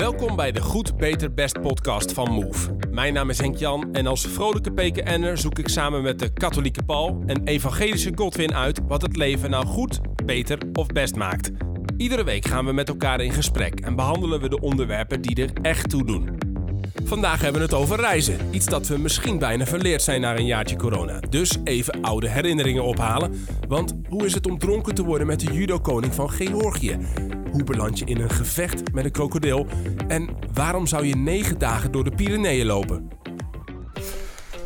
Welkom bij de Goed, Beter, Best podcast van Move. Mijn naam is Henk Jan en als vrolijke PKN'er zoek ik samen met de katholieke Paul en evangelische Godwin uit wat het leven nou goed, beter of best maakt. Iedere week gaan we met elkaar in gesprek en behandelen we de onderwerpen die er echt toe doen. Vandaag hebben we het over reizen. Iets dat we misschien bijna verleerd zijn na een jaartje corona. Dus even oude herinneringen ophalen. Want hoe is het om dronken te worden met de judo-koning van Georgië? Hoe beland je in een gevecht met een krokodil? En waarom zou je negen dagen door de Pyreneeën lopen?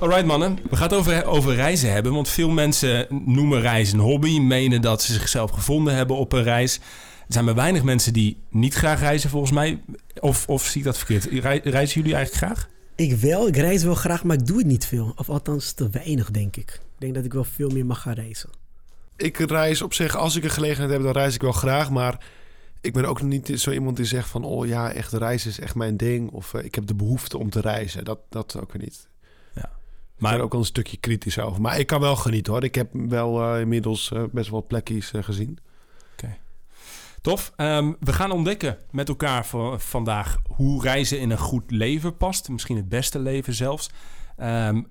Alright mannen, we gaan het over, over reizen hebben. Want veel mensen noemen reizen een hobby. Menen dat ze zichzelf gevonden hebben op een reis. Er zijn maar weinig mensen die niet graag reizen volgens mij. Of, of zie ik dat verkeerd? Reizen jullie eigenlijk graag? Ik wel, ik reis wel graag, maar ik doe het niet veel. Of althans te weinig, denk ik. Ik denk dat ik wel veel meer mag gaan reizen. Ik reis op zich, als ik een gelegenheid heb, dan reis ik wel graag. Maar ik ben ook niet zo iemand die zegt van... oh ja, echt reizen is echt mijn ding. Of uh, ik heb de behoefte om te reizen. Dat, dat ook weer niet. Ja. Maar ook al een stukje kritisch over. Maar ik kan wel genieten hoor. Ik heb wel uh, inmiddels uh, best wel plekjes gezien. Oké. Tof. Um, we gaan ontdekken met elkaar voor vandaag hoe reizen in een goed leven past. Misschien het beste leven zelfs. Um,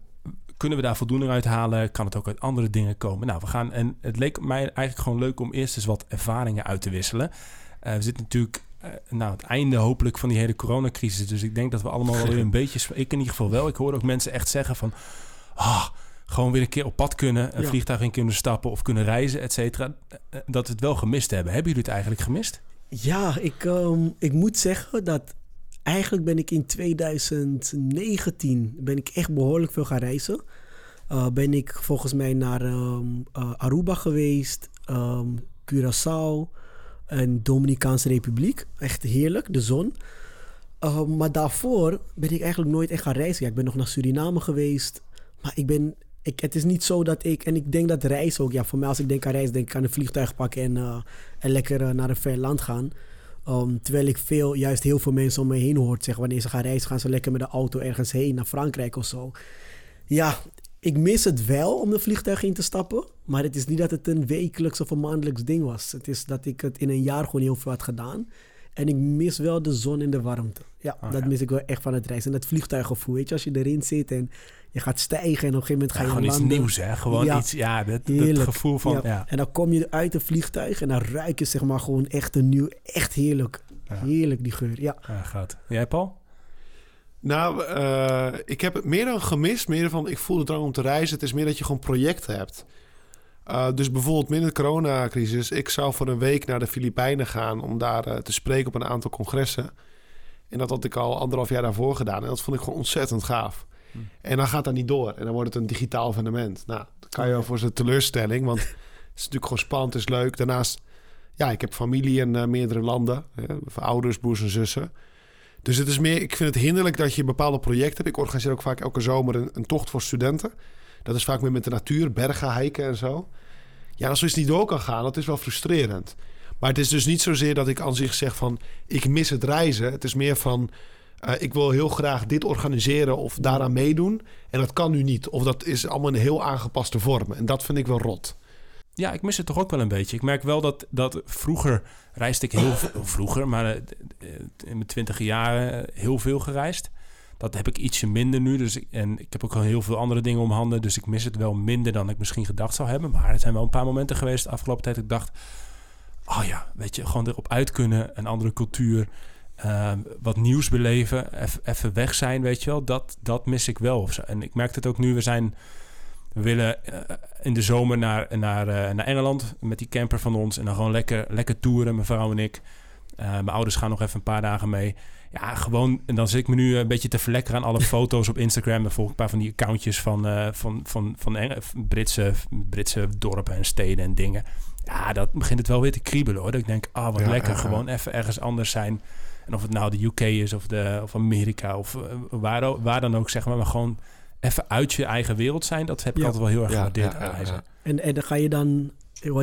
kunnen we daar voldoening uit halen? Kan het ook uit andere dingen komen? Nou, we gaan. En het leek mij eigenlijk gewoon leuk om eerst eens wat ervaringen uit te wisselen. Uh, we zitten natuurlijk uh, nou, het einde hopelijk van die hele coronacrisis. Dus ik denk dat we allemaal wel weer een beetje... Ik in ieder geval wel. Ik hoor ook mensen echt zeggen van... Ah, gewoon weer een keer op pad kunnen, een ja. vliegtuig in kunnen stappen of kunnen reizen, et cetera. Eh, dat we het wel gemist hebben. Hebben jullie het eigenlijk gemist? Ja, ik, um, ik moet zeggen dat eigenlijk ben ik in 2019 ben ik echt behoorlijk veel gaan reizen. Uh, ben ik volgens mij naar um, uh, Aruba geweest, um, Curaçao en Dominicaanse Republiek. Echt heerlijk, de zon. Uh, maar daarvoor ben ik eigenlijk nooit echt gaan reizen. Ik ben nog naar Suriname geweest. Maar ik ben ik, het is niet zo dat ik, en ik denk dat reis ook, ja, voor mij als ik denk aan reis, denk ik aan een vliegtuig pakken en, uh, en lekker uh, naar een ver land gaan. Um, terwijl ik veel, juist heel veel mensen om me heen hoort zeggen, wanneer ze gaan reizen, gaan ze lekker met de auto ergens heen, naar Frankrijk of zo. Ja, ik mis het wel om de vliegtuig in te stappen, maar het is niet dat het een wekelijks of een maandelijks ding was. Het is dat ik het in een jaar gewoon heel veel had gedaan. En ik mis wel de zon en de warmte. Ja, oh, dat ja. mis ik wel echt van het reizen. En het vliegtuiggevoel, weet je, als je erin zit en je gaat stijgen en op een gegeven moment ga je ja, gewoon landen. iets nieuws, hè? Gewoon ja. iets, ja, dat, dat gevoel van, ja. ja. En dan kom je uit het vliegtuig en dan ruik je zeg maar gewoon echt een nieuw, echt heerlijk. Heerlijk die geur, ja. Ja, gaat. Jij, Paul? Nou, uh, ik heb het meer dan gemist. Meer van, ik voel de drang om te reizen. Het is meer dat je gewoon projecten hebt. Uh, dus bijvoorbeeld midden de coronacrisis. Ik zou voor een week naar de Filipijnen gaan om daar uh, te spreken op een aantal congressen. En dat had ik al anderhalf jaar daarvoor gedaan. En dat vond ik gewoon ontzettend gaaf. Hm. En dan gaat dat niet door. En dan wordt het een digitaal evenement. Nou, dat kan je wel voor zijn teleurstelling. Want het is natuurlijk gewoon spannend, het is leuk. Daarnaast, ja, ik heb familie in uh, meerdere landen. Hè, ouders, broers en zussen. Dus het is meer, ik vind het hinderlijk dat je bepaalde projecten hebt. Ik organiseer ook vaak elke zomer een, een tocht voor studenten. Dat is vaak meer met de natuur, bergen, hiken en zo. Ja, als zoiets niet door kan gaan, dat is wel frustrerend. Maar het is dus niet zozeer dat ik aan zich zeg van... ik mis het reizen. Het is meer van... Uh, ik wil heel graag dit organiseren of daaraan meedoen. En dat kan nu niet. Of dat is allemaal een heel aangepaste vorm. En dat vind ik wel rot. Ja, ik mis het toch ook wel een beetje. Ik merk wel dat, dat vroeger reisde ik heel veel... Vroeger, maar uh, in mijn twintig jaren heel veel gereisd. Dat heb ik ietsje minder nu. Dus ik, en ik heb ook al heel veel andere dingen om handen. Dus ik mis het wel minder dan ik misschien gedacht zou hebben. Maar er zijn wel een paar momenten geweest de afgelopen tijd dat ik dacht... Oh ja, weet je, gewoon erop uit kunnen. Een andere cultuur. Uh, wat nieuws beleven. Even weg zijn, weet je wel. Dat, dat mis ik wel. En ik merk het ook nu. We zijn... We willen uh, in de zomer naar, naar, uh, naar Engeland met die camper van ons. En dan gewoon lekker, lekker toeren, mijn vrouw en ik. Uh, mijn ouders gaan nog even een paar dagen mee. Ja, gewoon. En dan zit ik me nu een beetje te verlekkeren aan alle foto's op Instagram. Dan volg ik een paar van die accountjes van, uh, van, van, van Eng Britse, Britse dorpen en steden en dingen. Ja, dat begint het wel weer te kriebelen hoor. Dat ik denk, ah, wat ja, lekker. Ja, gewoon even ergens anders zijn. En of het nou de UK is of, de, of Amerika of uh, waar, waar dan ook, zeg maar. Maar gewoon even uit je eigen wereld zijn. Dat heb ik altijd wel heel erg gewaardeerd. En, en dan ga je dan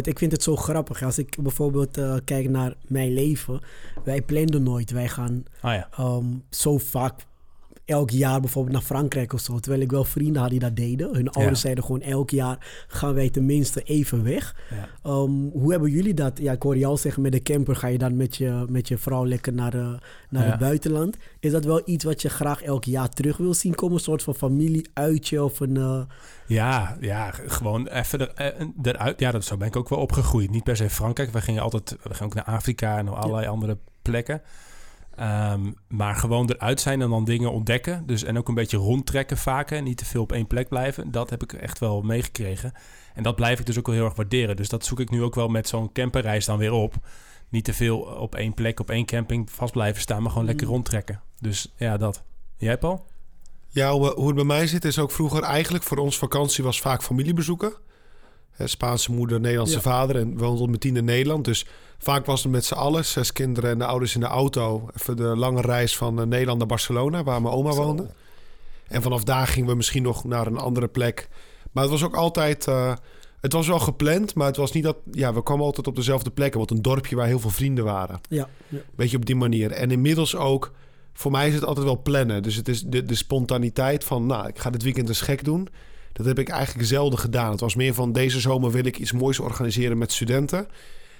ik vind het zo grappig. Als ik bijvoorbeeld uh, kijk naar mijn leven. Wij plannen nooit. Wij gaan oh ja. um, zo vaak elk jaar bijvoorbeeld naar Frankrijk of zo. Terwijl ik wel vrienden had die dat deden. Hun ouders zeiden gewoon elk jaar gaan wij tenminste even weg. Ehm, hoe hebben jullie dat? Ja, ik hoor jou zeggen met de camper ga je dan met je, met je vrouw lekker naar, eh, naar het buitenland. Is dat wel iets wat je graag elk jaar terug wil zien komen? Een soort van familieuitje of een... eh, Ja, ja, gewoon even er, eh, eruit. Ja, dat, zo ben ik ook wel opgegroeid. Niet per se Frankrijk. We gingen altijd we gingen ook naar Afrika en naar allerlei andere plekken. Ehm, maar gewoon eruit zijn en dan dingen ontdekken. Dus, en ook een beetje rondtrekken vaak. En niet te veel op één plek blijven. Dat heb ik echt wel meegekregen. En dat blijf ik dus ook wel heel erg waarderen. Dus dat zoek ik nu ook wel met zo'n camperreis dan weer op. Niet te veel op één plek, op één camping vast blijven staan. Maar gewoon lekker Mm. rondtrekken. Dus ja, dat. Jij Paul? Ja, hoe, hoe het bij mij zit is ook vroeger eigenlijk voor ons vakantie was vaak familiebezoeken. Hè, Spaanse moeder, Nederlandse Ja. vader en we woonden met tien in Nederland. Dus vaak was het met z'n allen, zes kinderen en de ouders in de auto. Even de lange reis van eh, Nederland naar Barcelona, waar mijn oma woonde. En vanaf daar gingen we misschien nog naar een andere plek. Maar het was ook altijd... eh, het was wel gepland, maar het was niet dat... Ja, we kwamen altijd op dezelfde plekken. Want een dorpje waar heel veel vrienden waren. ja, ja. Beetje op die manier. En inmiddels ook, voor mij is het altijd wel plannen. Dus het is de, de spontaniteit van, nou, ik ga dit weekend eens gek doen. Dat heb ik eigenlijk zelden gedaan. Het was meer van, deze zomer wil ik iets moois organiseren met studenten.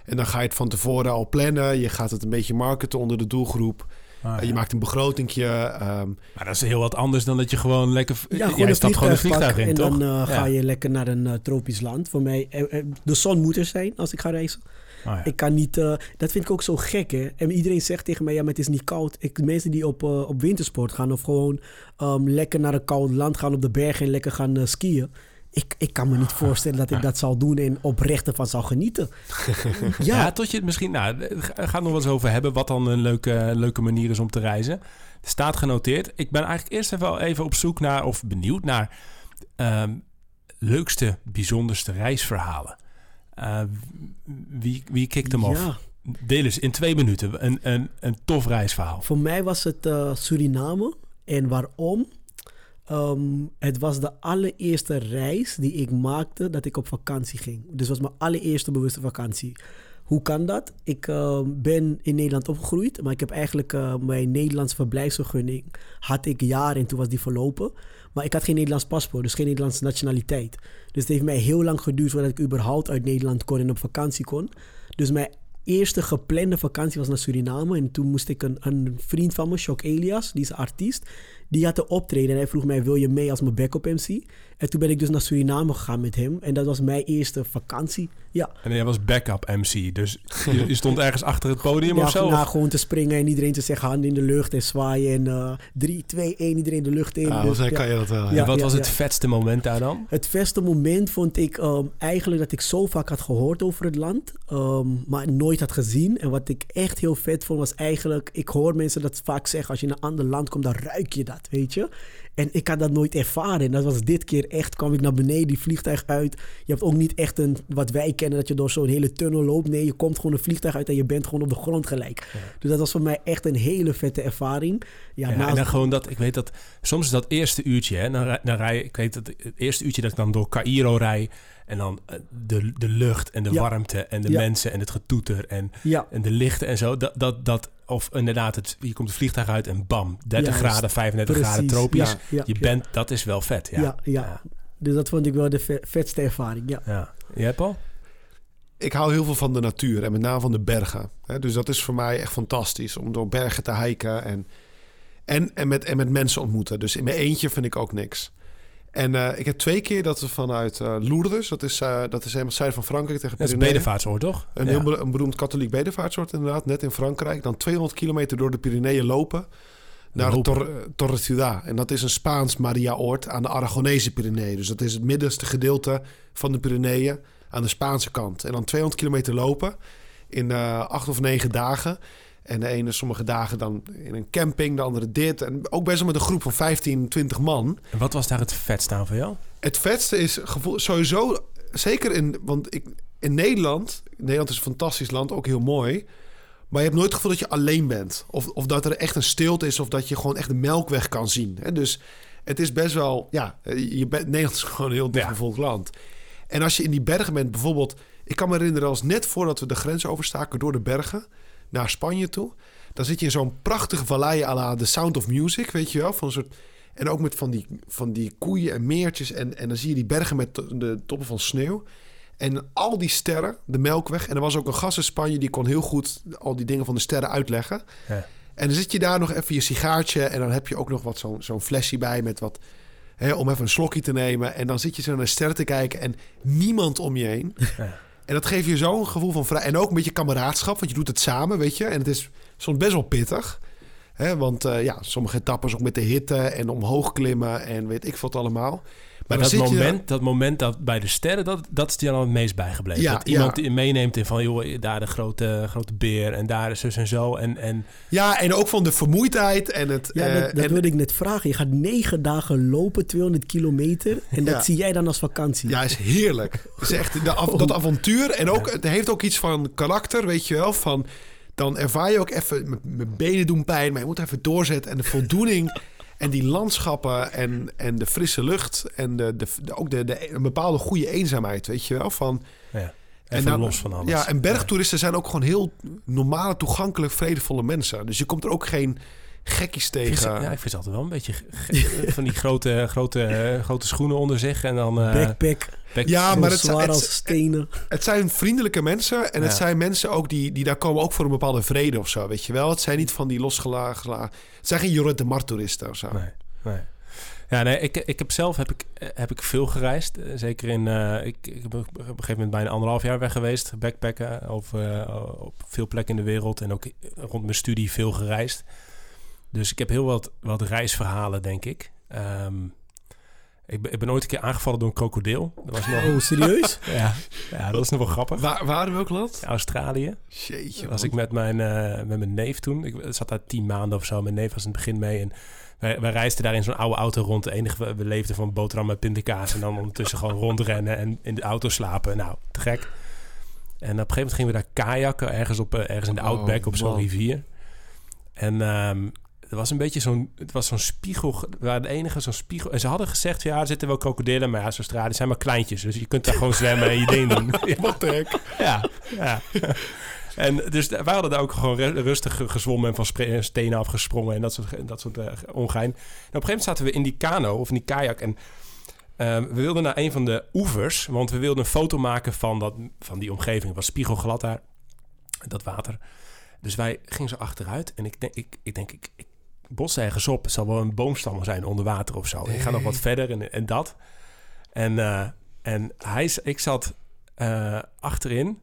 En dan ga je het van tevoren al plannen. Je gaat het een beetje marketen onder de doelgroep. Ah, Eh, Je maakt een begrotingje. ehm, Maar dat is heel wat anders dan dat je gewoon lekker... Ja, jij gewoon een stapt gewoon een vliegtuig in, en toch? dan eh, ga je lekker naar een eh, tropisch land. Voor mij, de zon moet er zijn als ik ga reizen. Oh, ja. Ik kan niet, eh, dat vind ik ook zo gek hè. En iedereen zegt tegen mij, ja, maar het is niet koud. Ik, mensen die op, eh, op wintersport gaan of gewoon ehm, lekker naar een koud land gaan op de bergen en lekker gaan eh, skiën. Ik, ik kan me niet voorstellen dat ik dat zal doen en oprecht ervan zal genieten. Ja, ja, tot je het misschien... Nou, ga ga het nog wel eens over hebben wat dan een leuke, leuke manier is om te reizen. Staat genoteerd. Ik ben eigenlijk eerst even, even op zoek naar, of benieuwd naar... ehm, leukste, bijzonderste reisverhalen. Eh, wie, wie hem af? Deel eens in twee minuten een, een, een tof reisverhaal. Voor mij was het eh, Suriname. En waarom? Ehm, het was de allereerste reis die ik maakte dat ik op vakantie ging. Dus het was mijn allereerste bewuste vakantie. Hoe kan dat? Ik eh, ben in Nederland opgegroeid, maar ik heb eigenlijk eh, mijn Nederlandse verblijfsvergunning had ik jaren en toen was die verlopen. Maar ik had geen Nederlands paspoort, dus geen Nederlandse nationaliteit. Dus het heeft mij heel lang geduurd voordat ik überhaupt uit Nederland kon en op vakantie kon. Dus mijn eerste geplande vakantie was naar Suriname. En toen moest ik een, een vriend van me, Shock Elias, die is een artiest. Die had te optreden en hij vroeg mij, wil je mee als mijn backup MC? En toen ben ik dus naar Suriname gegaan met hem. En dat was mijn eerste vakantie. Ja, En jij was backup MC, dus je, je stond ergens achter het podium ja of zo? of- gewoon te springen en iedereen te zeggen handen in de lucht en zwaaien. En eh 3, 2, 1, iedereen de lucht in. ah, Dus, ja. kan je dat wel. Ja. wat was het ja. vetste moment daar dan? Het beste moment vond ik ehm, eigenlijk dat ik zo vaak had gehoord over het land, ehm, maar nooit had gezien. En wat ik echt heel vet vond was eigenlijk, ik hoor mensen dat vaak zeggen, als je in een ander land komt, dan ruik je dat, weet je. En ik had dat nooit ervaren. En dat was dit keer echt, kwam ik naar beneden, die vliegtuig uit. Je hebt ook niet echt een, wat wij kennen, dat je door zo'n hele tunnel loopt. Nee, je komt gewoon een vliegtuig uit en je bent gewoon op de grond gelijk. Dus dat was voor mij echt een hele vette ervaring. Ja, Ja, naast- en dan gewoon dat, ik weet dat, soms is dat eerste uurtje, hè, dan, dan rij ik weet dat het eerste uurtje dat ik dan door Cairo rij en dan eh, de, de lucht en de Ja. warmte en de Ja. mensen en het getoeter en, ja, en de lichten en zo, dat, dat, dat of inderdaad, het, je komt het vliegtuig uit en bam, 30 Juist. graden, 35 graden tropisch. Ja, ja, je ja. bent, dat is wel vet, ja. Ja, ja. Dus dat vond ik wel de ve- vetste ervaring, ja. ja. Jij Paul? Ik hou heel veel van de natuur en met name van de bergen. Hè, Dus dat is voor mij echt fantastisch om door bergen te hiken en, en, en, met, en met mensen ontmoeten. Dus in mijn eentje vind ik ook niks. En eh, ik heb twee keer dat we vanuit eh, Lourdes, dat is, eh, dat is helemaal zuiden van Frankrijk tegen Dat is Pyreneeën. bedevaartsoord, toch? Een Ja. heel be- een beroemd katholiek bedevaartsoord inderdaad, net in Frankrijk. Dan 200 kilometer door de Pyreneeën lopen naar. Tor, Torre Ciudad. En dat is een Spaans Maria-oord aan de Aragonese Pyreneeën. Dus dat is het middenste gedeelte van de Pyreneeën aan de Spaanse kant. En dan 200 kilometer lopen in acht of negen dagen. En de ene sommige dagen dan in een camping, de andere dit. En ook best wel met een groep van 15, 20 man. En wat was daar het vetste aan voor jou? Het vetste is gevoel, sowieso, zeker in, want ik, in Nederland, Nederland is een fantastisch land, ook heel mooi. Maar je hebt nooit het gevoel dat je alleen bent. Of, of dat er echt een stilte is, of dat je gewoon echt de melkweg kan zien. Dus het is best wel, ja, je bent, Nederland is gewoon een heel dichtbevolkt land. En als je in die bergen bent, bijvoorbeeld, ik kan me herinneren als net voordat we de grens overstaken door de bergen naar Spanje toe. Dan zit je in zo'n prachtige vallei à la The Sound of Music, weet je wel? Van een soort, en ook met van die, van die koeien en meertjes. En, en dan zie je die bergen met de toppen van sneeuw. En al die sterren, de Melkweg. En er was ook een gast in Spanje die kon heel goed al die dingen van de sterren uitleggen. Ja. En dan zit je daar nog even je sigaartje. En dan heb je ook nog wat zo'n zo'n flesje bij met wat... Hè, om even een slokje te nemen. En dan zit je zo naar de sterren te kijken en niemand om je heen. Ja. En dat geeft je zo'n gevoel van vrij... En ook een beetje kameraadschap, want je doet het samen, weet je. En het is soms best wel pittig. Hè, want eh, ja, sommige etappes ook met de hitte en omhoog klimmen en weet ik wat allemaal. Maar, dat moment, dat moment dat bij de sterren, dat, dat is die dan het meest bijgebleven. Ja, dat iemand ja. die meeneemt in van, joh, daar de grote, grote beer en daar is zus en zo. En, en Ja, en ook van de vermoeidheid en het... Ja, eh, dat, dat en- wilde ik net vragen. Je gaat negen dagen lopen, 200 kilometer. En dat Ja. zie jij dan als vakantie. Ja, is heerlijk. Is echt de av- dat avontuur. En ook, het heeft ook iets van karakter, weet je wel. Van, dan ervaar je ook even, mijn benen doen pijn, maar je moet even doorzetten. En de voldoening en die landschappen en, en de frisse lucht. En de, de, de- ook de, de, een bepaalde goede eenzaamheid, weet je wel. Van, ja, En dan- los van alles. ja, en bergtoeristen zijn ook gewoon heel normale, toegankelijk, vredevolle mensen. Dus je komt er ook geen gekkies tegen. ja, ik vind ze altijd wel een beetje van die grote, grote, eh, grote schoenen onder zich. En dan... eh, Backpack, back- Ja, maar het, zwaar het, als stenen. Het zijn vriendelijke mensen en het zijn mensen ook die, die daar komen ook voor een bepaalde vrede of zo, weet je wel. Het zijn niet van die losgelagen... Het zijn geen Jorrit de Mar-toeristen of zo. Nee, nee. Ja, nee, ik, ik heb zelf heb ik, eh, heb ik veel gereisd. Eh, Zeker in, eh, ik, ik heb op een gegeven moment bijna anderhalf jaar weg geweest. Backpacken over, eh, op veel plekken in de wereld. En ook rond mijn studie veel gereisd. Dus ik heb heel wat, wat reisverhalen, denk ik. Ehm, ik, ben, ik ben ooit een keer aangevallen door een krokodil. Dat was nog, Oh, serieus? ja, ja, dat was nog wel grappig. Waar, waar in welk land? Australië. Jeetje, was man. ik met mijn, eh, met mijn neef toen. Ik zat daar tien maanden of zo. Mijn neef was in het begin mee. En wij, wij reisden daar in zo'n oude auto rond. Het enige, we, we leefden van boterham met pindakaas. En dan ondertussen gewoon rondrennen en in de auto slapen. Nou, te gek. En op een gegeven moment gingen we daar kajakken. Ergens, op, eh, ergens in de Oh, Outback op zo'n rivier. En ehm er was een beetje zo'n... Het was zo'n spiegel. Waren de enige zo'n spiegel. En ze hadden gezegd, ja, er zitten wel krokodillen. Maar ja, zo'n Australië zijn maar kleintjes. Dus je kunt daar gewoon zwemmen en je ding doen. Wat hek? Ja, ja. En dus wij hadden daar ook gewoon ru- rustig ge- gezwommen en van stenen afgesprongen en dat soort, dat soort eh, ongein. En op een gegeven moment zaten we in die kano of in die kajak en ehm, we wilden naar een van de oevers, want we wilden een foto maken van, dat, van die omgeving. Het was spiegelglad daar, dat water. Dus wij gingen zo achteruit en ik denk, ik, ik denk, ik, ik bos ergens op. Het zal wel een boomstammer zijn onder water of zo. Ik ga nog wat verder en, en dat. En, eh, en hij, ik zat eh, achterin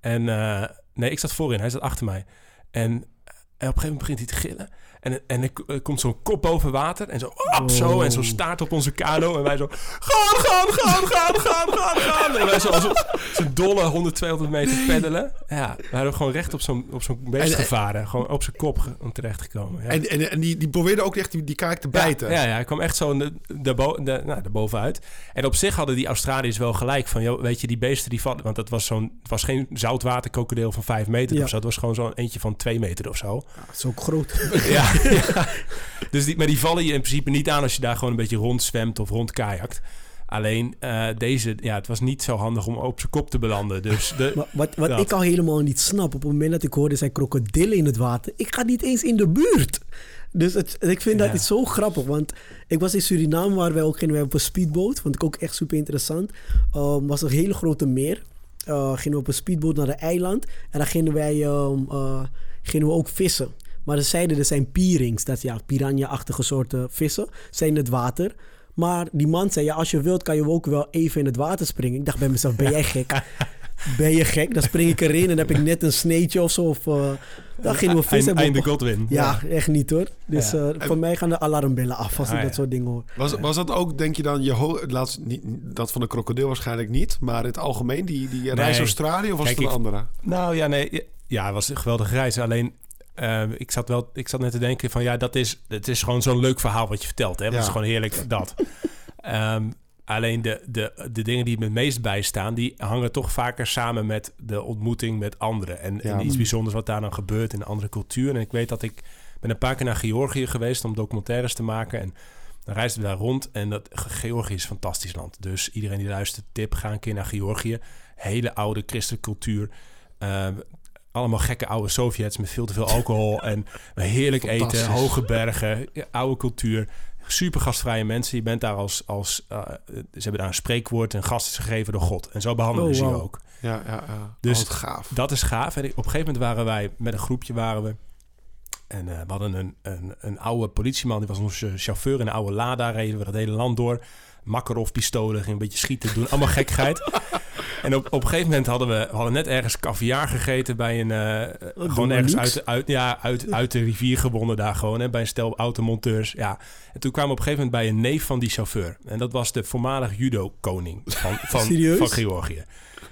en eh, nee, ik zat voorin. Hij zat achter mij. En, en op een gegeven moment begint hij te gillen. En, en er, komt zo'n kop boven water. En zo, op, zo. En zo staart op onze kano. En wij zo, gaan, gaan, gaan, gaan, gaan, gaan, gaan. En wij zo als zo'n dolle 100, 200 meter peddelen. Ja, we hadden gewoon recht op zo'n, op zo'n beest En- gevaren. Gewoon op zijn kop ge- terechtgekomen. Ja. En, en, en die, die probeerde ook echt die, die kaak te bijten. Ja, ja, ja, hij kwam echt zo de, de, de, nou, bovenuit. En op zich hadden die Australiërs wel gelijk van, joh, weet je, die beesten die vallen, want dat was zo'n, het was geen zoutwaterkrokodil van 5 meter Ja. of zo, het was gewoon zo'n eentje van 2 meter of zo. Dat is ook groot. ja, ja. Dus die, maar die vallen je in principe niet aan als je daar gewoon een beetje rondzwemt of rondkajakt. Alleen eh, deze, ja, het was niet zo handig om op zijn kop te belanden. Dus de, Maar wat wat Dat. ik al helemaal niet snap, op het moment dat ik hoorde zijn krokodillen in het water, ik ga niet eens in de buurt. Dus het, ik vind Ja. dat iets zo grappig, want ik was in Suriname waar wij ook gingen op een speedboot, vond ik ook echt super interessant. Um, was een hele grote meer. Uh, gingen we op een speedboot naar een eiland en dan gingen wij um, uh, gingen we ook vissen. Maar ze zeiden er zijn pierings, dat is ja, piranha-achtige soorten vissen, zijn in het water. Maar die man zei, ja, als je wilt kan je ook wel even in het water springen. Ik dacht bij mezelf, ben jij gek? Ben je gek? Dan spring ik erin en heb ik net een sneetje of zo. Of, uh, dan gingen we vissen. einde, hebben we- einde Godwin. ja, echt niet hoor. Dus Ja. eh, voor mij gaan de alarmbellen af als ik Ah, dat ja. soort dingen hoor. Was, was dat ook, denk je dan, je ho- laatst, niet, dat van de krokodil waarschijnlijk niet, maar in het algemeen, die, die reis Australië of was Kijk, het een ik- andere? Nou ja, nee. ja, Ja, het was een geweldige reis. Alleen, eh, ik, zat wel, ik zat net te denken van... Ja, dat is, het is gewoon zo'n leuk verhaal wat je vertelt. Hè? Dat Ja. is gewoon heerlijk, dat. Ehm, alleen de, de, de dingen die me het meest bijstaan... die hangen toch vaker samen met de ontmoeting met anderen. En, Ja. en iets bijzonders wat daar dan gebeurt in een andere cultuur. En ik weet dat ik ben een paar keer naar Georgië geweest... om documentaires te maken. En dan reisden we daar rond. En dat, Georgië is een fantastisch land. Dus iedereen die luistert, tip, ga een keer naar Georgië. Hele oude christelijke cultuur. Ehm, allemaal gekke oude Sovjets met veel te veel alcohol en heerlijk eten, hoge bergen, oude cultuur. Super gastvrije mensen. Je bent daar als, als uh, ze hebben daar een spreekwoord en gast is gegeven door God. En zo behandelen Oh, ze je ook. Ja, ja, ja. Dus- Dus gaaf. Dat is gaaf. En op een gegeven moment waren wij met een groepje waren we. En eh, we hadden een, een, een oude politieman, die was onze chauffeur in een oude Lada, reden we dat hele land door. Makarov-pistolen, ging een beetje schieten, doen allemaal gekkigheid. en op, op een gegeven moment hadden we, hadden net ergens caviar gegeten bij een... eh, gewoon ergens uit, uit, ja, uit, uit de rivier gewonnen daar gewoon, hè, bij een stel automonteurs. Ja. En toen kwamen we op een gegeven moment bij een neef van die chauffeur. En dat was de voormalig judo-koning van, van, Serieus? van Georgië.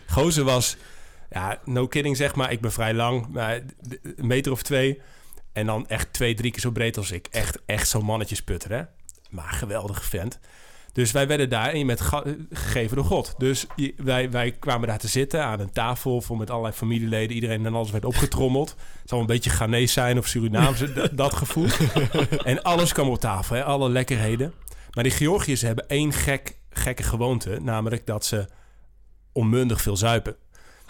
Gozer was, ja, no kidding zeg maar, ik ben vrij lang, maar een meter of twee. En dan echt twee, drie keer zo breed als ik. Echt, echt zo'n mannetjesputter, hè. Maar geweldige vent. Dus wij werden daar en je met gegeven door God. Dus wij, wij kwamen daar te zitten aan een tafel vol met allerlei familieleden. Iedereen en alles werd opgetrommeld. Het zal een beetje Ghanese zijn of Surinaamse, dat gevoel. en alles kwam op tafel, hè? alle lekkerheden. Maar die Georgiërs hebben één gek, gekke gewoonte. Namelijk dat ze onmundig veel zuipen.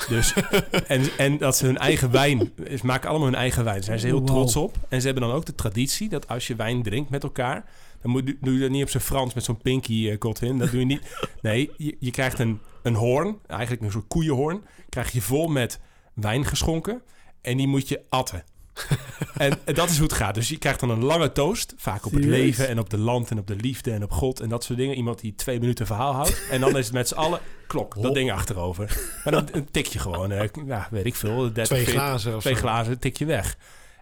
Dus, en, en dat ze hun eigen wijn... Ze maken allemaal hun eigen wijn. Daar zijn ze heel Wow. trots op. En ze hebben dan ook de traditie dat als je wijn drinkt met elkaar... dan moet, doe je dat niet op zijn Frans met zo'n pinky eh, Godwin. Dat doe je niet. Nee, je, je krijgt een, een hoorn, eigenlijk een soort koeienhoorn... krijg je vol met wijn geschonken... en die moet je atten. en dat is hoe het gaat. Dus je krijgt dan een lange toast. Vaak op het leven en op de land en op de liefde en op God en dat soort dingen. Iemand die twee minuten verhaal houdt. En dan is het met z'n allen klok, dat ding achterover. Maar dan een tik je gewoon, eh, ja, weet ik veel. 30, Twee 40, glazen of Twee zo. glazen, tik je weg.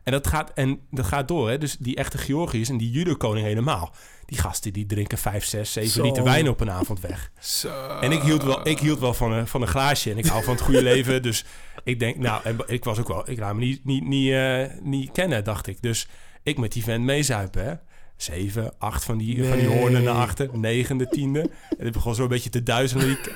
En dat gaat, en dat gaat door, hè. Dus die echte Georgiërs en die judo-koning helemaal. Die gasten die drinken 5, 6, 7 Zo. liter wijn op een avond weg. Zo. En ik hield wel, ik hield wel van, een, van een glaasje. En ik hou van het goede leven. Dus ik denk, nou, en ik was ook wel... Ik laat me niet, niet, niet, eh, niet kennen, dacht ik. Dus ik met die vent meezuipen, hè. Zeven, acht van die, van die hoornen naar achter. Negende, tiende. En het begon zo een beetje te duizelen.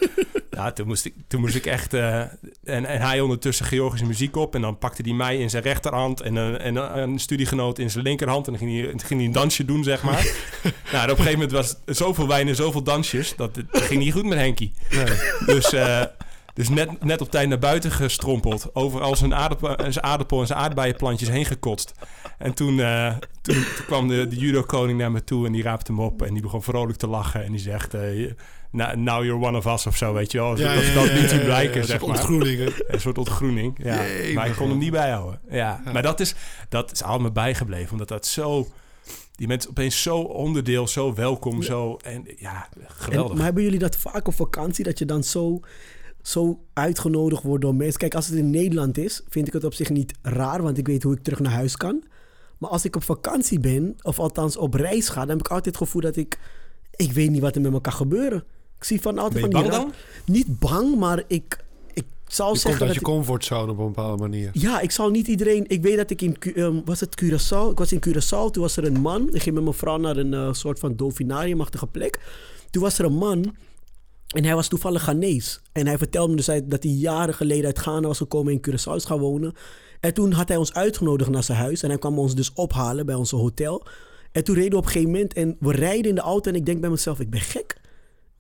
Ja, toen moest ik, toen moest ik echt... eh, en, en hij ondertussen Georgische muziek op. En dan pakte hij mij in zijn rechterhand... en een, en een, studiegenoot in zijn linkerhand. En dan ging hij, ging hij een dansje doen, zeg maar. nou, op een gegeven moment was het zoveel wijn en zoveel dansjes... dat het ging niet goed met Henkie. Dus, eh, dus net, net op tijd naar buiten gestrompeld. Overal zijn aardappel, zijn aardappel en zijn aardbeienplantjes heen gekotst. En toen, eh, toen, toen kwam de, de judo-koning naar me toe en die raapte hem op. En die begon vrolijk te lachen. En die zegt, eh, "Now- you're one of us of zo, weet je wel. Als Ja, dat, ja, dat ja, hij ja, blijken, ja, zeg zo'n maar. ontgroening? Een soort ontgroening, ja. Jee, maar ik kon hem niet bijhouden. Ja. Ja. Maar dat is, dat is allemaal bijgebleven. Omdat dat zo... Die mensen opeens zo onderdeel, zo welkom, zo... En ja, geweldig. En, maar hebben jullie dat vaak op vakantie, dat je dan zo, zo uitgenodigd wordt door mensen? Kijk, als het in Nederland is, vind ik het op zich niet raar, want ik weet hoe ik terug naar huis kan. Maar als ik op vakantie ben, of althans op reis ga, dan heb ik altijd het gevoel dat ik... Ik weet niet wat er met me kan gebeuren. Ik zie van altijd van bang dan? Niet bang, maar ik, ik zal Je komt zeggen uit dat je comfortzone op een bepaalde manier. ja, ik zal niet iedereen. Ik weet dat ik in. Ehm, was het Curaçao? Ik was in Curaçao. Toen was er een man. Ik ging met mijn vrouw naar een eh, soort van dolfinariumachtige plek. Toen was er een man. En hij was toevallig Ghanese. En hij vertelde me dus dat hij jaren geleden uit Ghana was gekomen en in Curaçao is gaan wonen. En toen had hij ons uitgenodigd naar zijn huis. En hij kwam ons dus ophalen bij onze hotel. En toen reden we op een gegeven moment. En we rijden in de auto. En ik denk bij mezelf: ik ben gek.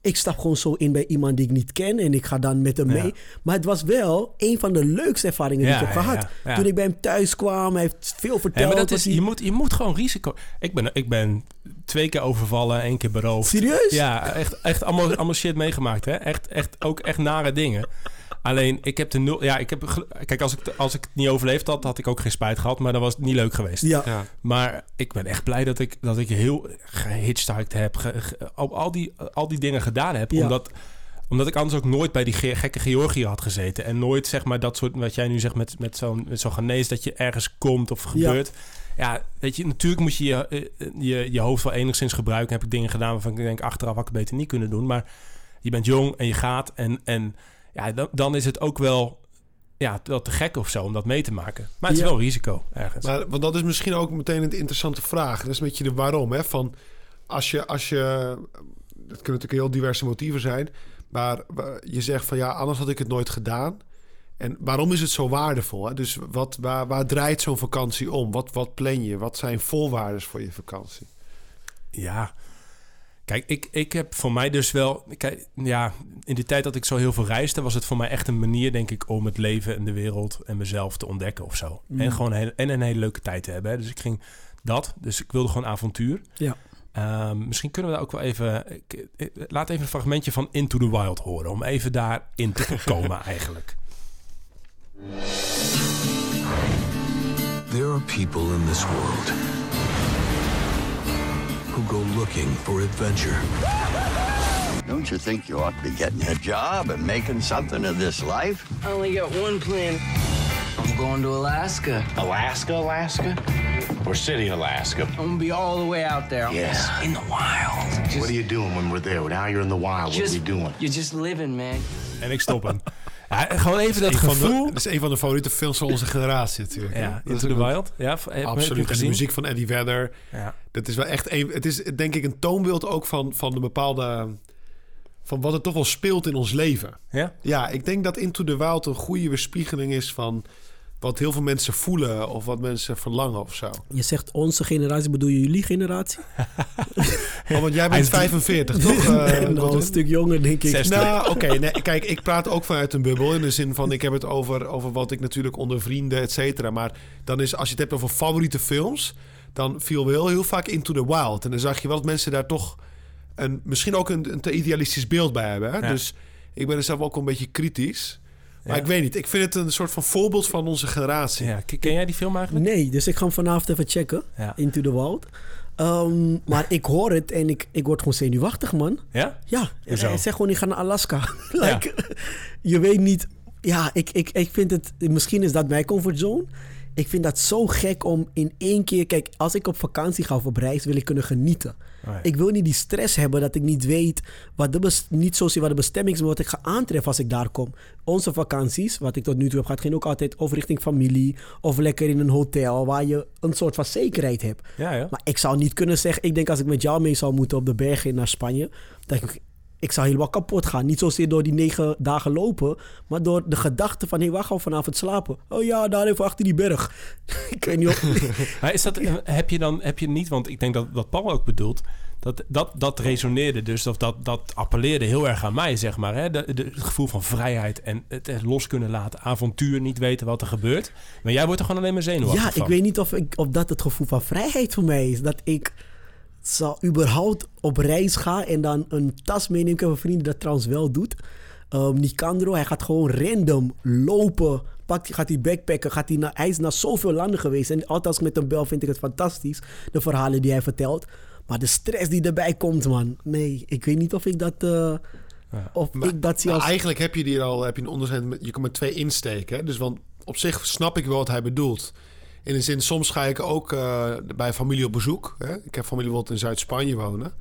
Ik stap gewoon zo in bij iemand die ik niet ken. En ik ga dan met hem Ja. mee. Maar het was wel een van de leukste ervaringen die Ja, ik heb gehad. ja. Toen ik bij hem thuis kwam, hij heeft veel verteld. Ja, maar dat is, hij- je, moet, je moet gewoon risico... Ik ben, ik ben twee keer overvallen, één keer beroofd. Serieus? Ja, echt, echt allemaal, allemaal shit meegemaakt. Hè? Echt, echt, ook echt nare dingen. Alleen, ik heb de nul... Ja, ik heb... Kijk, als ik, als ik het niet overleefd had, had ik ook geen spijt gehad. Maar dan was het niet leuk geweest. Ja. Ja. Maar ik ben echt blij dat ik, dat ik heel gehitchstarkt heb. Ge, ge- al, al, die, al die dingen gedaan heb. Ja. Omdat, omdat ik anders ook nooit bij die ge- gekke Georgië had gezeten. En nooit, zeg maar, dat soort... Wat jij nu zegt met, met zo'n zo'n Ghanese... dat je ergens komt of gebeurt. Ja, weet je, natuurlijk moet je je, eh, je je hoofd wel enigszins gebruiken. Heb ik dingen gedaan waarvan ik denk achteraf had ik het beter niet kunnen doen. Maar je bent jong en je gaat. En, en ja, dan, dan is het ook wel, ja, wel te gek of zo om dat mee te maken. Maar het is Ja. wel risico ergens. Maar, want dat is misschien ook meteen een interessante vraag. Dat is een beetje de waarom. Hè? Van als je, als je, dat kunnen natuurlijk heel diverse motieven zijn. Maar wa- je zegt van ja, anders had ik het nooit gedaan. En waarom is het zo waardevol? Hè? Dus wat, waar, waar draait zo'n vakantie om? Wat, wat plan je? Wat zijn voorwaarden voor je vakantie? Ja. Kijk, ik, ik heb voor mij dus wel... Kijk, ja, in die tijd dat ik zo heel veel reisde... was het voor mij echt een manier, denk ik... om het leven en de wereld en mezelf te ontdekken of zo. Mm. En gewoon een, hele- en een hele leuke tijd te hebben. Hè. Dus ik ging dat. Dus ik wilde gewoon avontuur. Ja. Ehm, misschien kunnen we daar ook wel even... ik- ik- laat even een fragmentje van Into the Wild horen... om even daarin te komen eigenlijk. There are people in this world who go looking for adventure. Don't you think you ought to be getting a job and making something of this life? I only got one plan. I'm going to Alaska. Alaska, Alaska? Or City, Alaska? I'm gonna be all the way out there. Yes. In the wild. Just, What are you doing when we're there? Now you're in the wild. What are you doing? You're just living, man. En ik stop hem. Ja, gewoon even dat van de- gevoel... dat is een van de favoriete films van onze generatie natuurlijk. Ja, Into the Wild. Ja, Absoluut. En de muziek van Eddie Vedder. Ja. Dat is wel echt een. Het is denk ik een toonbeeld ook van, van de bepaalde. van wat er toch wel speelt in ons leven. Ja? Ja, ik denk dat Into the Wild een goede weerspiegeling is van. Wat heel veel mensen voelen of wat mensen verlangen of zo. Je zegt onze generatie, bedoel je jullie generatie? Oh, want jij bent 45, toch? eh, nou, een stuk jonger, denk ik. Zes- Nou, oké. nee, kijk, ik praat ook vanuit een bubbel. In de zin van, ik heb het over, over wat ik natuurlijk onder vrienden, et cetera. Maar dan is, als je het hebt over favoriete films... dan viel wel heel vaak Into the Wild. En dan zag je wel dat mensen daar toch... Een, misschien ook een, een te idealistisch beeld bij hebben. Hè? Ja. Dus ik ben er zelf ook een beetje kritisch. Maar Ja. ik weet niet. Ik vind het een soort van voorbeeld van onze generatie. Ja, ken jij die film eigenlijk? Nee, dus ik ga hem vanavond even checken. Ja. Into the Wild. Ehm, maar ik hoor het en ik, ik word gewoon zenuwachtig, man. Ja? Ja, Hoezo? hij zegt gewoon, ik ga naar Alaska. like, Je weet niet... Ja, ik, ik, ik vind het... Misschien is dat mijn comfortzone. Ik vind dat zo gek om in één keer... Kijk, als ik op vakantie ga of op reis, wil ik kunnen genieten. Oh ja. Ik wil niet die stress hebben dat ik niet weet... Wat de niet zozeer wat de bestemming is, maar wat ik ga aantreffen als ik daar kom. Onze vakanties, wat ik tot nu toe heb gehad... gaan ook altijd over richting familie... of lekker in een hotel waar je een soort van zekerheid hebt. Ja, ja. Maar ik zou niet kunnen zeggen, ik denk als ik met jou mee zou moeten op de bergen naar Spanje, dat ik, ik zou helemaal kapot gaan. Niet zozeer door die negen dagen lopen, maar door de gedachte van, hé, waar gaan we vanavond slapen? Oh ja, daar even achter die berg. ik weet niet of... Maar is dat, heb je dan heb je niet, want ik denk dat wat Paul ook bedoelt, dat, dat, dat resoneerde dus, of dat, dat appelleerde heel erg aan mij, zeg maar. Hè? De, de- het gevoel van vrijheid en het, het los kunnen laten, avontuur, niet weten wat er gebeurt. Maar jij wordt er gewoon alleen maar zenuwachtig Ja, van. ik weet niet of, ik, of dat het gevoel van vrijheid voor mij is. Dat ik zal überhaupt op reis ga en dan een tas meeneem. Ik heb een vriend die dat trouwens wel doet. Ehm Nicandro, hij gaat gewoon random lopen. Pakt, gaat hij backpacken, gaat hij, naar, hij is naar zoveel landen geweest. En ik met hem bel vind ik het fantastisch. De verhalen die hij vertelt. Maar de stress die erbij komt, man. Nee, ik weet niet of ik dat... eh, of Maar- ik dat zie als... eigenlijk heb je hier al heb je een onderscheid. Je kan met twee insteken. Hè? Dus want op zich snap ik wel wat hij bedoelt. In de zin, soms ga ik ook eh, bij familie op bezoek. Hè? Ik heb familie bijvoorbeeld in Zuid-Spanje wonen.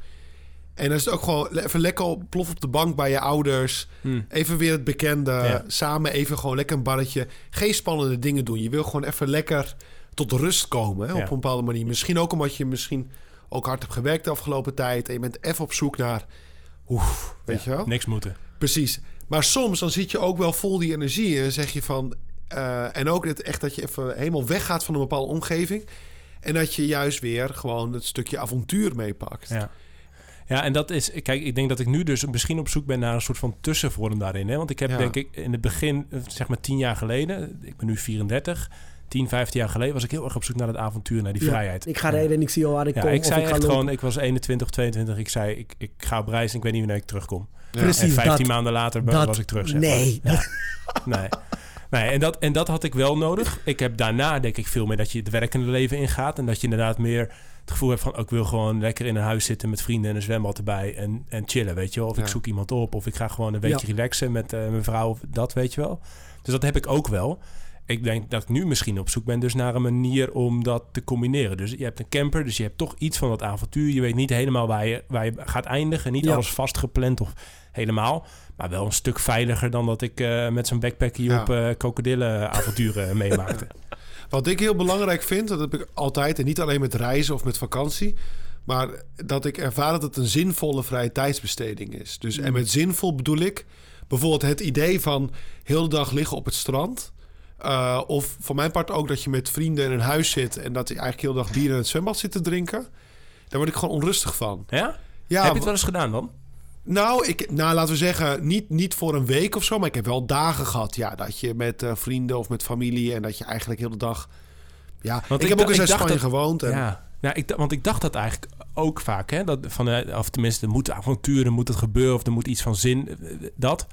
En dan is het ook gewoon even lekker op, plof op de bank bij je ouders. Even weer het bekende. Ja. Samen even gewoon lekker een barretje. Geen spannende dingen doen. Je wil gewoon even lekker tot rust komen. Hè? Ja. Op een bepaalde manier. Misschien ook omdat je misschien ook hard hebt gewerkt de afgelopen tijd. En je bent even op zoek naar... Oef, weet je wel? Niks moeten. Precies. Maar soms dan zit je ook wel vol die energie en zeg je van... eh, en ook het, echt dat je even helemaal weggaat van een bepaalde omgeving. En dat je juist weer gewoon het stukje avontuur meepakt. Ja. Ja, en dat is... Kijk, ik denk dat ik nu dus misschien op zoek ben naar een soort van tussenvorm daarin. Hè? Want ik heb Ja. denk ik in het begin, eh, zeg maar tien jaar geleden... Ik ben nu 34. 10, 15 jaar geleden was ik heel erg op zoek naar het avontuur, naar die Ja, vrijheid. Ik ga rijden en ik zie al waar ik Ja, kom. ik zei ik echt gewoon, ik was 21 of 22. Ik zei, ik, ik ga op reis en ik weet niet wanneer ik terugkom. Precies, en 15 dat- maanden later dat- was ik terug. Zeg maar. nee, Ja. nee. Nee, en dat, en dat had ik wel nodig. Ik heb daarna denk ik veel meer dat je het werkende leven ingaat. En dat je inderdaad meer het gevoel hebt van... oh, ik wil gewoon lekker in een huis zitten met vrienden en een zwembad erbij. En, en chillen, weet je wel. Of ik zoek iemand op. Of ik ga gewoon een weekje Ja. relaxen met eh, mijn vrouw. Of dat, weet je wel. Dus dat heb ik ook wel. Ik denk dat ik nu misschien op zoek ben dus naar een manier om dat te combineren. Dus je hebt een camper, dus je hebt toch iets van dat avontuur. Je weet niet helemaal waar je, waar je gaat eindigen. Niet Ja. alles vastgepland of helemaal. Maar wel een stuk veiliger dan dat ik eh, met zo'n backpack hier Ja. op eh krokodillenavonturen meemaakte. Wat ik heel belangrijk vind, dat heb ik altijd... en niet alleen met reizen of met vakantie... maar dat ik ervaar dat het een zinvolle vrije tijdsbesteding is. Dus, En met zinvol bedoel ik bijvoorbeeld het idee van... heel de dag liggen op het strand... Uh, of voor mijn part ook dat je met vrienden in een huis zit... en dat je eigenlijk heel de dag bier in het zwembad zit te drinken. Daar word ik gewoon onrustig van. Ja? Ja, Heb je het wel eens gedaan dan? Nou, ik, nou, laten we zeggen, niet, niet voor een week of zo, maar ik heb wel dagen gehad. Ja, dat je met eh, vrienden of met familie en dat je eigenlijk heel de dag. Ja, Want ik, heb ook eens in Spanje gewoond. En, Ja, ja ik, want ik dacht dat eigenlijk ook vaak. Hè? Dat van, eh, of tenminste, er moet avonturen, moet het gebeuren... of er moet iets van zin, eh, dat.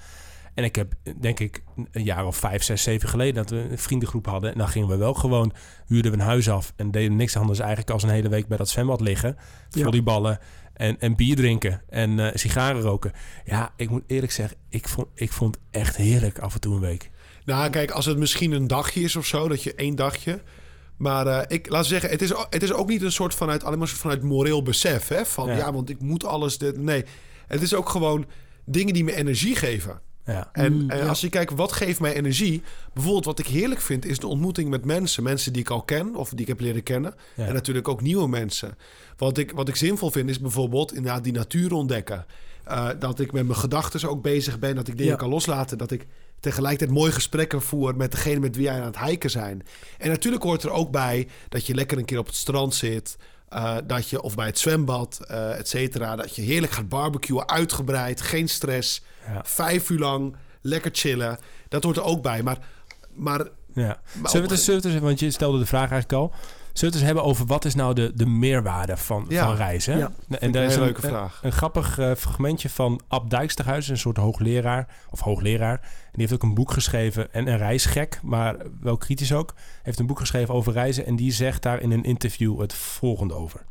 En ik heb, denk ik, een jaar of vijf, zes, zeven geleden... dat we een vriendengroep hadden. En dan gingen we wel gewoon, huurden we een huis af... en deden niks anders eigenlijk als een hele week bij dat zwembad liggen. Ja. Volleyballen en, en bier drinken en eh, sigaren roken. Ja, ik moet eerlijk zeggen, ik vond, ik vond het echt heerlijk af en toe een week. Nou, kijk, als het misschien een dagje is of zo, dat je één dagje. Maar eh, ik laat zeggen, het is, het is ook niet een soort vanuit alleen maar vanuit moreel besef, hè? Van Ja. ja, want ik moet alles. Dit, nee, het is ook gewoon dingen die me energie geven. Ja. En, Mm, en ja. als je kijkt, wat geeft mij energie? Bijvoorbeeld wat ik heerlijk vind, is de ontmoeting met mensen. Mensen die ik al ken of die ik heb leren kennen. Ja. En natuurlijk ook nieuwe mensen. Wat ik, wat ik zinvol vind, is bijvoorbeeld inderdaad die natuur ontdekken. Eh, dat ik met mijn gedachten ook bezig ben. Dat ik dingen Ja. kan loslaten. Dat ik tegelijkertijd mooie gesprekken voer met degene met wie jij aan het hiken zijn. En natuurlijk hoort er ook bij dat je lekker een keer op het strand zit. Eh, dat je, of bij het zwembad, eh et cetera. Dat je heerlijk gaat barbecuen, uitgebreid, geen stress. Ja. Vijf uur lang, lekker chillen. Dat hoort er ook bij. Maar, maar Ja. Maar Zullen we, het zullen we het want je stelde de vraag eigenlijk al. Zullen we het eens hebben over wat is nou de, de meerwaarde van, Ja. van reizen? Ja. En een daar is hele een, leuke vraag. Een, grappig eh, fragmentje van Ab Dijksterhuis, een soort hoogleraar, of hoogleraar. En die heeft ook een boek geschreven, en een reisgek, maar wel kritisch ook. Heeft een boek geschreven over reizen en die zegt daar in een interview het volgende over.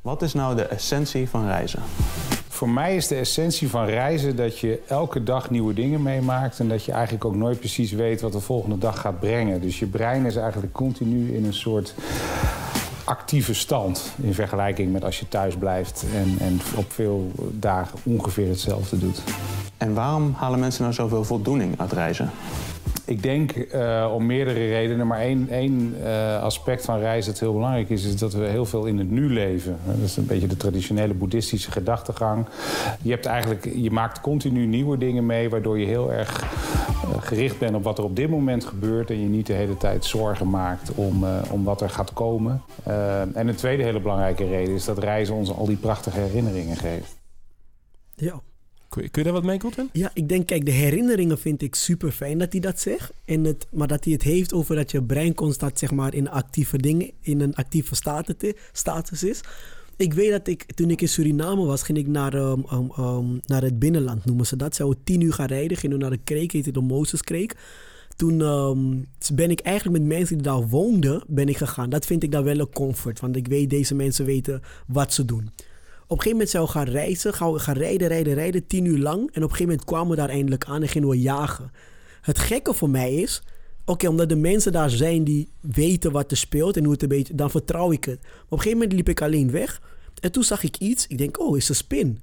Wat is nou de essentie van reizen? Voor mij is de essentie van reizen dat je elke dag nieuwe dingen meemaakt... en dat je eigenlijk ook nooit precies weet wat de volgende dag gaat brengen. Dus je brein is eigenlijk continu in een soort actieve stand... in vergelijking met als je thuis blijft en, en op veel dagen ongeveer hetzelfde doet. En waarom halen mensen nou zoveel voldoening uit reizen? Ik denk eh, om meerdere redenen, maar één, één eh, aspect van reizen dat heel belangrijk is, is dat we heel veel in het nu leven. Dat is een beetje de traditionele boeddhistische gedachtegang. Je, hebt eigenlijk, je maakt continu nieuwe dingen mee, waardoor je heel erg eh, gericht bent op wat er op dit moment gebeurt en je niet de hele tijd zorgen maakt om, om wat er gaat komen. En een tweede hele belangrijke reden is dat reizen ons al die prachtige herinneringen geeft. Ja. Kun je, je daar wat mee? Ja, ik denk, kijk, de herinneringen vind ik super fijn dat hij dat zegt. En het, maar dat hij het heeft over dat je brein constant, zeg maar, in actieve dingen, in een actieve status, is. Ik weet dat ik, toen ik in Suriname was, ging ik naar, ehm, ehm, ehm, naar het binnenland, noemen ze dat. Zou tien uur gaan rijden, gingen we naar de kreek, heette de Mozeskreek. Toen ben ik eigenlijk met mensen die daar woonden, ben ik gegaan. Dat vind ik dan wel een comfort, want ik weet, deze mensen weten wat ze doen. Op een gegeven moment zou we gaan reizen, gaan we gaan rijden, rijden, rijden, tien uur lang. En op een gegeven moment kwamen we daar eindelijk aan en gingen we jagen. Het gekke voor mij is, oké, omdat de mensen daar zijn die weten wat er speelt en hoe het een beetje, dan vertrouw ik het. Maar op een gegeven moment liep ik alleen weg en toen zag ik iets. Ik denk, oh, is een spin.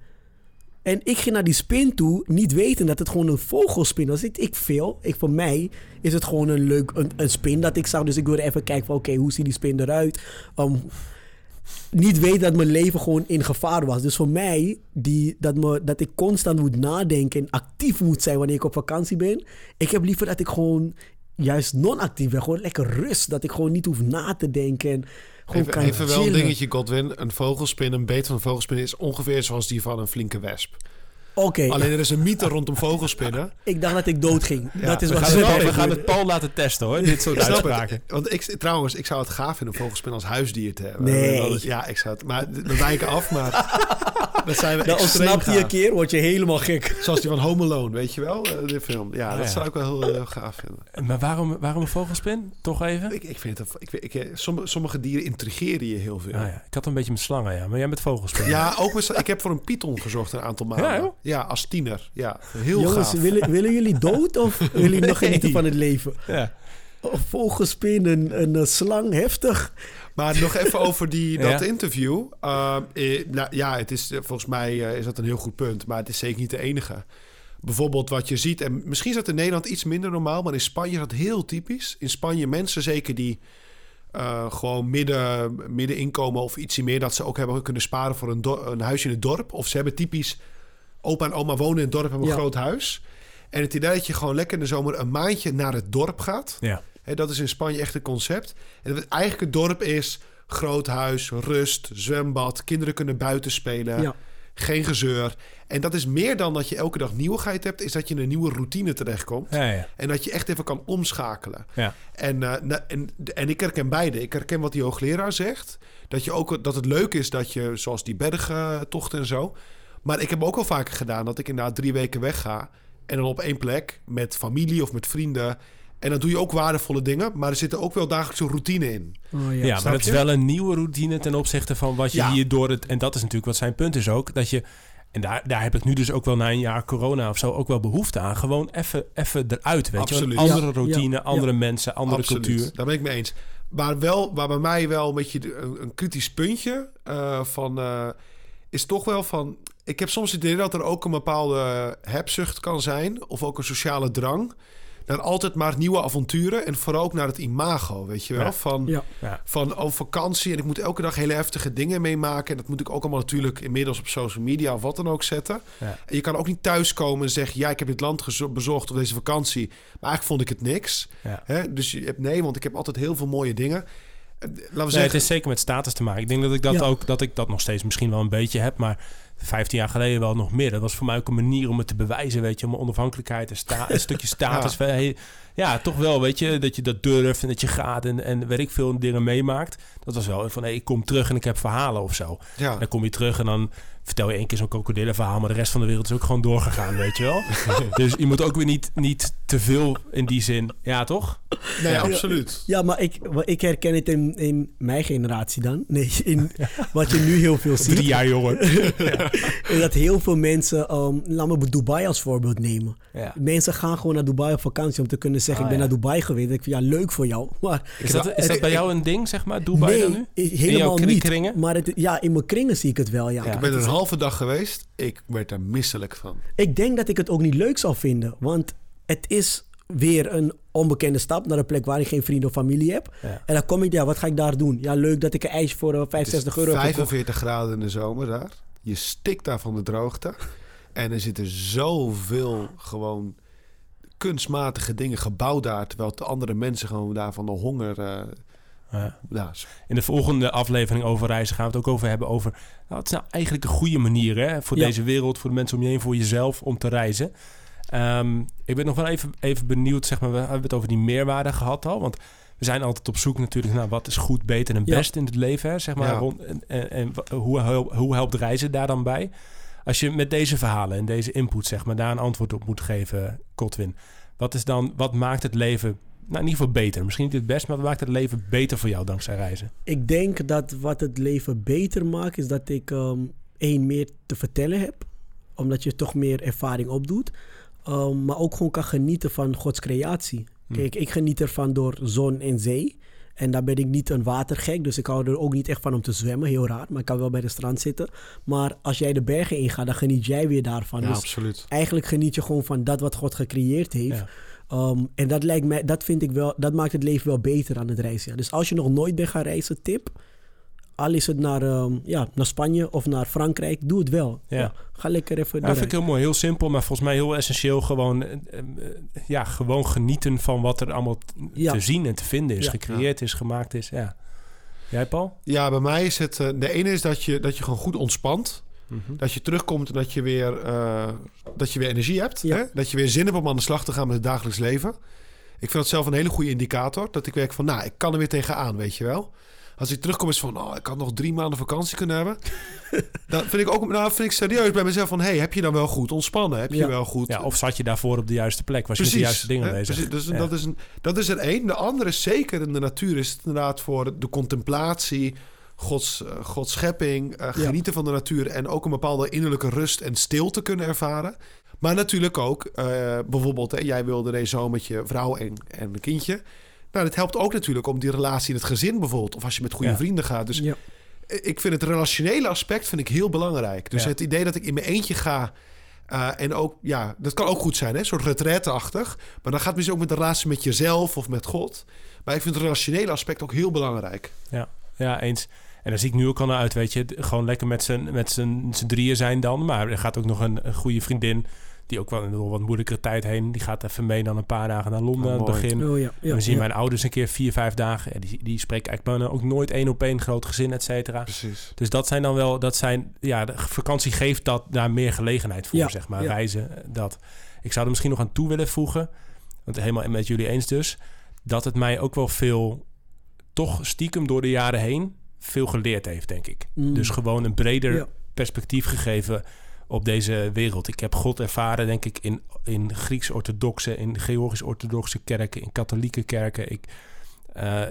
En ik ging naar die spin toe, niet weten dat het gewoon een vogelspin was. Ik, ik veel. Ik, voor mij is het gewoon een leuk een, spin dat ik zag. Dus ik wilde even kijken van, oké, hoe ziet die spin eruit? Niet weten dat mijn leven gewoon in gevaar was. Dus voor mij, die, dat, me, dat ik constant moet nadenken en actief moet zijn wanneer ik op vakantie ben. Ik heb liever dat ik gewoon juist non-actief ben. Gewoon lekker rust. Dat ik gewoon niet hoef na te denken. En gewoon Even, kan even wel een dingetje, Godwin. Een vogelspin, een beet van een vogelspin is ongeveer zoals die van een flinke wesp. Oké, Alleen er is een mythe rondom vogelspinnen. ik dacht dat ik dood ging. dat is We wat gaan, het, Paul- we gaan het Paul laten testen hoor, dit soort uitspraken. Want ik, trouwens, ik zou het gaaf vinden om vogelspin als huisdier te hebben. Nee. Ja, ik zou het. Maar we wijken af, maar dat zijn we Dan ontsnapt hij een keer, word je helemaal gek. Zoals die van Home Alone, weet je wel? eh, De film. Ja, Oh, dat ja. zou ik wel heel eh, gaaf vinden. Maar waarom, waarom een vogelspin? Toch even? Ik, ik vind het... Ik, ik, ik- sommige, sommige dieren intrigeren je heel veel. Ah, ja. Ik had een beetje met slangen, ja. Maar jij met vogelspin. Ja, ook met, ik heb voor een python gezocht een aantal maanden. Ja? Ja, als tiener. Ja, heel Jongens, gaaf. willen, willen jullie dood of willen jullie nog genieten van het leven? Ja. Een vogelspin, een, een, slang, heftig. Maar nog even over die, dat Ja. interview. Uh, eh, nou, ja, het is, eh, volgens mij eh, is dat een heel goed punt. Maar het is zeker niet de enige. Bijvoorbeeld wat je ziet... en misschien is dat in Nederland iets minder normaal... maar in Spanje is dat heel typisch. In Spanje mensen zeker die... eh, gewoon midden, midden inkomen of ietsje meer... dat ze ook hebben kunnen sparen voor een, een huis in het dorp. Of ze hebben typisch... opa en oma wonen in het dorp, hebben een Ja. groot huis. En het idee dat je gewoon lekker in de zomer... een maandje naar het dorp gaat... Ja. Hè, dat is in Spanje echt een concept. En het, eigenlijk het dorp is groot huis, rust, zwembad. Kinderen kunnen buiten spelen. Ja. Geen gezeur. En dat is meer dan dat je elke dag nieuwigheid hebt, is dat je in een nieuwe routine terechtkomt. Ja, ja. En dat je echt even kan omschakelen. Ja. En, eh, na- en, en ik herken beide. Ik herken wat die hoogleraar zegt. Dat, je ook, dat het leuk is dat je, zoals die bergtochten en zo. Maar ik heb ook al vaker gedaan dat ik inderdaad drie weken wegga. En dan op één plek met familie of met vrienden. En dan doe je ook waardevolle dingen. Maar er zitten ook wel dagelijkse routine in. Oh, Ja, ja. maar het is je? wel een nieuwe routine ten opzichte van wat je Ja. hier door het... En dat is natuurlijk wat zijn punt is ook. Dat je, en daar, daar heb ik nu dus ook wel na een jaar corona of zo ook wel behoefte aan. Gewoon even, even eruit, weet je. Absoluut. wel. Een andere Ja, routine, ja, andere mensen, andere Absoluut. cultuur. Daar ben ik mee eens. Maar, wel, waar bij mij wel een beetje een kritisch puntje eh, van... eh, is toch wel van... Ik heb soms het idee dat er ook een bepaalde hebzucht kan zijn. Of ook een sociale drang. Naar altijd maar nieuwe avonturen. En vooral ook naar het imago, weet je wel. Ja. Van, Ja. Van oh, vakantie en ik moet elke dag hele heftige dingen meemaken. En dat moet ik ook allemaal natuurlijk inmiddels op social media of wat dan ook zetten. Ja. En je kan ook niet thuiskomen en zeggen... ja, ik heb dit land bezocht of deze vakantie. Maar eigenlijk vond ik het niks. Hè? Dus je hebt nee, want ik heb altijd heel veel mooie dingen. Eh, Laten we Nee, het zeggen... is zeker met status te maken. Ik denk dat ik dat Ja. ook dat ik dat nog steeds misschien wel een beetje heb, maar 15 jaar geleden wel nog meer. Dat was voor mij ook een manier om het te bewijzen, weet je, om mijn onafhankelijkheid, een, sta, een stukje status. Ja. Ja, toch wel, weet je, dat je dat durft en dat je gaat en, en weet ik veel dingen meemaakt. Dat was wel van, hé, ik kom terug en ik heb verhalen of zo. ja. Dan kom je terug en dan vertel je één keer zo'n krokodillenverhaal, maar de rest van de wereld is ook gewoon doorgegaan, weet je wel. dus je moet ook weer niet, niet te veel in die zin. Ja, toch? Nee, absoluut. Ja, maar ik, ik herken het in, in mijn generatie dan. Nee, in wat je nu heel veel ziet. Drie jaar jonger. is dat heel veel mensen, um, laat me Dubai als voorbeeld nemen. Ja. Mensen gaan gewoon naar Dubai op vakantie om te kunnen zeggen: Ah, Ik ben ja. naar Dubai geweest. Ik vind ja, leuk voor jou. Maar Is dat, is dat bij jou een ding, zeg maar, Dubai dan nu? nee, In helemaal jouw kring- niet. kringen? Maar het, ja, in mijn kringen zie ik het wel. Ja. Ja. Ik ben er een halve dag geweest. Ik werd er misselijk van. Ik denk dat ik het ook niet leuk zal vinden. Want het is weer een onbekende stap naar een plek waar ik geen vrienden of familie heb. Ja. En dan kom ik daar, wat ga ik daar doen? Ja, leuk dat ik een ijsje voor eh, Het is 65 euro heb gekocht. 45 graden in de zomer daar. Je stikt daar van de droogte. En er zitten zoveel gewoon kunstmatige dingen gebouwd daar. Terwijl de andere mensen gewoon daar van de honger... eh, Ja. ja, In de volgende aflevering over reizen gaan we het ook over hebben over... Nou, wat is nou eigenlijk een goede manier hè, voor Ja. deze wereld, voor de mensen om je heen, voor jezelf om te reizen. Ehm, ik ben nog wel even, even benieuwd, zeg maar, we hebben het over die meerwaarde gehad al, want we zijn altijd op zoek natuurlijk naar wat is goed, beter en Ja. best in het leven, hè, zeg maar. Ja. Rond, en en, en hoe, hoe helpt reizen daar dan bij? Als je met deze verhalen en deze input, zeg maar, daar een antwoord op moet geven, Kotwin. Wat is dan, wat maakt het leven, nou in ieder geval beter? Misschien niet het best, maar wat maakt het leven beter voor jou dankzij reizen? Ik denk dat wat het leven beter maakt, is dat ik ehm één meer te vertellen heb. Omdat je toch meer ervaring opdoet. Ehm, maar ook gewoon kan genieten van Gods creatie. Kijk, ik geniet ervan door zon en zee. En daar ben ik niet een watergek, dus ik hou er ook niet echt van om te zwemmen. Heel raar, maar ik kan wel bij de strand zitten. Maar als jij de bergen ingaat, dan geniet jij weer daarvan. ja dus absoluut. eigenlijk geniet je gewoon van dat wat God gecreëerd heeft. Ja. Ehm, en dat lijkt mij, dat vind ik wel, dat maakt het leven wel beter aan het reizen. Ja. Dus als je nog nooit bent gaan reizen, tip. Al is het naar, ehm, ja, naar Spanje of naar Frankrijk, doe het wel. Ja. ga lekker even Ja, dat vind ik heel mooi. Heel simpel, maar volgens mij heel essentieel. Gewoon, eh, eh, ja, gewoon genieten van wat er allemaal Ja. te zien en te vinden is. Ja. Gecreëerd is, gemaakt is. Ja. Jij, Paul? Ja, bij mij is het... eh, de ene is dat je, dat je gewoon goed ontspant. Mhm. Dat je terugkomt en dat je weer, eh, dat je weer energie hebt. Ja. Hè? Dat je weer zin hebt om aan de slag te gaan met het dagelijks leven. Ik vind dat zelf een hele goede indicator. Dat ik werk van, nou, ik kan er weer tegenaan, weet je wel. Als ik terugkom is van, oh, ik had nog drie maanden vakantie kunnen hebben. dan vind ik ook, nou, vind ik serieus bij mezelf van, hey, heb je dan wel goed ontspannen? Heb je Ja. wel goed... Ja, of zat je daarvoor op de juiste plek? Was je de juiste dingen hè, bezig? precies. Dus Ja. dat, is een, dat is er één. De andere is zeker in de natuur is het inderdaad voor de contemplatie, Gods, eh, Gods schepping, eh, genieten van de natuur en ook een bepaalde innerlijke rust en stilte kunnen ervaren. Maar natuurlijk ook, eh, bijvoorbeeld, hè, jij wilde deze zomer met je vrouw en, en een kindje. Nou, dat helpt ook natuurlijk om die relatie in het gezin bijvoorbeeld. Of als je met goede Ja. vrienden gaat. Dus Ja. ik vind het relationele aspect vind ik heel belangrijk. Dus Ja. het idee dat ik in mijn eentje ga. eh, en ook, ja, dat kan ook goed zijn, hè? Een soort retraite-achtig. Maar dan gaat het misschien ook met de relatie met jezelf of met God. Maar ik vind het relationele aspect ook heel belangrijk. Ja, eens. En daar zie ik nu ook al naar uit, weet je. Gewoon lekker met z'n, drieën zijn dan. Maar er gaat ook nog een, een goede vriendin... die ook wel in een wat moeilijkere tijd heen... die gaat even mee dan een paar dagen naar Londen Oh, aan het begin. Oh ja, ja, en we zien ja. mijn ouders een keer vier, vijf dagen. En die, die spreken eigenlijk bijna ook nooit één op één groot gezin, et cetera. Precies. Dus dat zijn dan wel, dat zijn, ja, de vakantie geeft dat daar meer gelegenheid voor, Ja, zeg maar. ja. Reizen, dat. Ik zou er misschien nog aan toe willen voegen, want helemaal met jullie eens dus, dat het mij ook wel veel, toch stiekem door de jaren heen, veel geleerd heeft, denk ik. Mm. Dus gewoon een breder Ja. perspectief gegeven op deze wereld. Ik heb God ervaren, denk ik, in, in Grieks-orthodoxe, in Georgisch-orthodoxe kerken, in katholieke kerken. Ik, eh,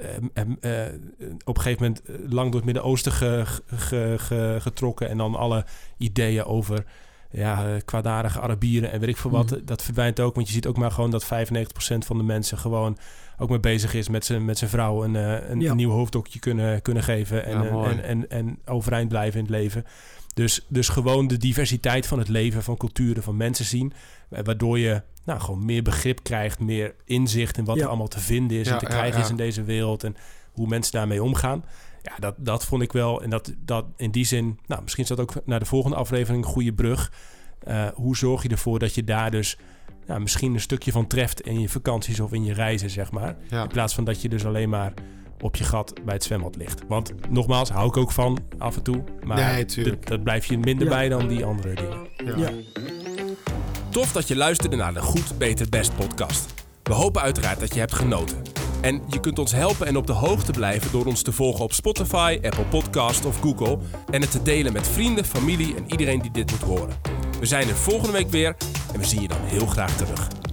op een gegeven moment eh, lang door het Midden-Oosten ge- ge- ge- getrokken. En dan alle ideeën over ja, eh, kwaadaardige Arabieren en weet ik veel wat. Mhm. Dat verdwijnt ook, want je ziet ook maar gewoon dat 95% van de mensen gewoon ook mee bezig is met zijn, met zijn vrouw een, eh, een Ja. nieuw hoofddokje kunnen, kunnen geven. En, Ja, eh, en, en, en overeind blijven in het leven. Dus, dus gewoon de diversiteit van het leven, van culturen, van mensen zien. Waardoor je nou, gewoon meer begrip krijgt, meer inzicht in wat Ja. er allemaal te vinden is en te krijgen is in deze wereld. En hoe mensen daarmee omgaan. Ja, dat, dat vond ik wel. En dat, dat in die zin, nou, misschien is dat ook naar de volgende aflevering een goede brug. Eh, hoe zorg je ervoor dat je daar dus nou, misschien een stukje van treft in je vakanties of in je reizen, zeg maar. Ja. In plaats van dat je dus alleen maar op je gat bij het zwembad ligt. Want nogmaals, hou ik ook van af en toe. Maar Nee, tuurlijk. dat, dat blijf je minder Ja. bij dan die andere dingen. Ja. Tof dat je luisterde naar de Goed, Beter, Best podcast. We hopen uiteraard dat je hebt genoten. En je kunt ons helpen en op de hoogte blijven door ons te volgen op Spotify, Apple Podcast of Google. En het te delen met vrienden, familie en iedereen die dit moet horen. We zijn er volgende week weer en we zien je dan heel graag terug.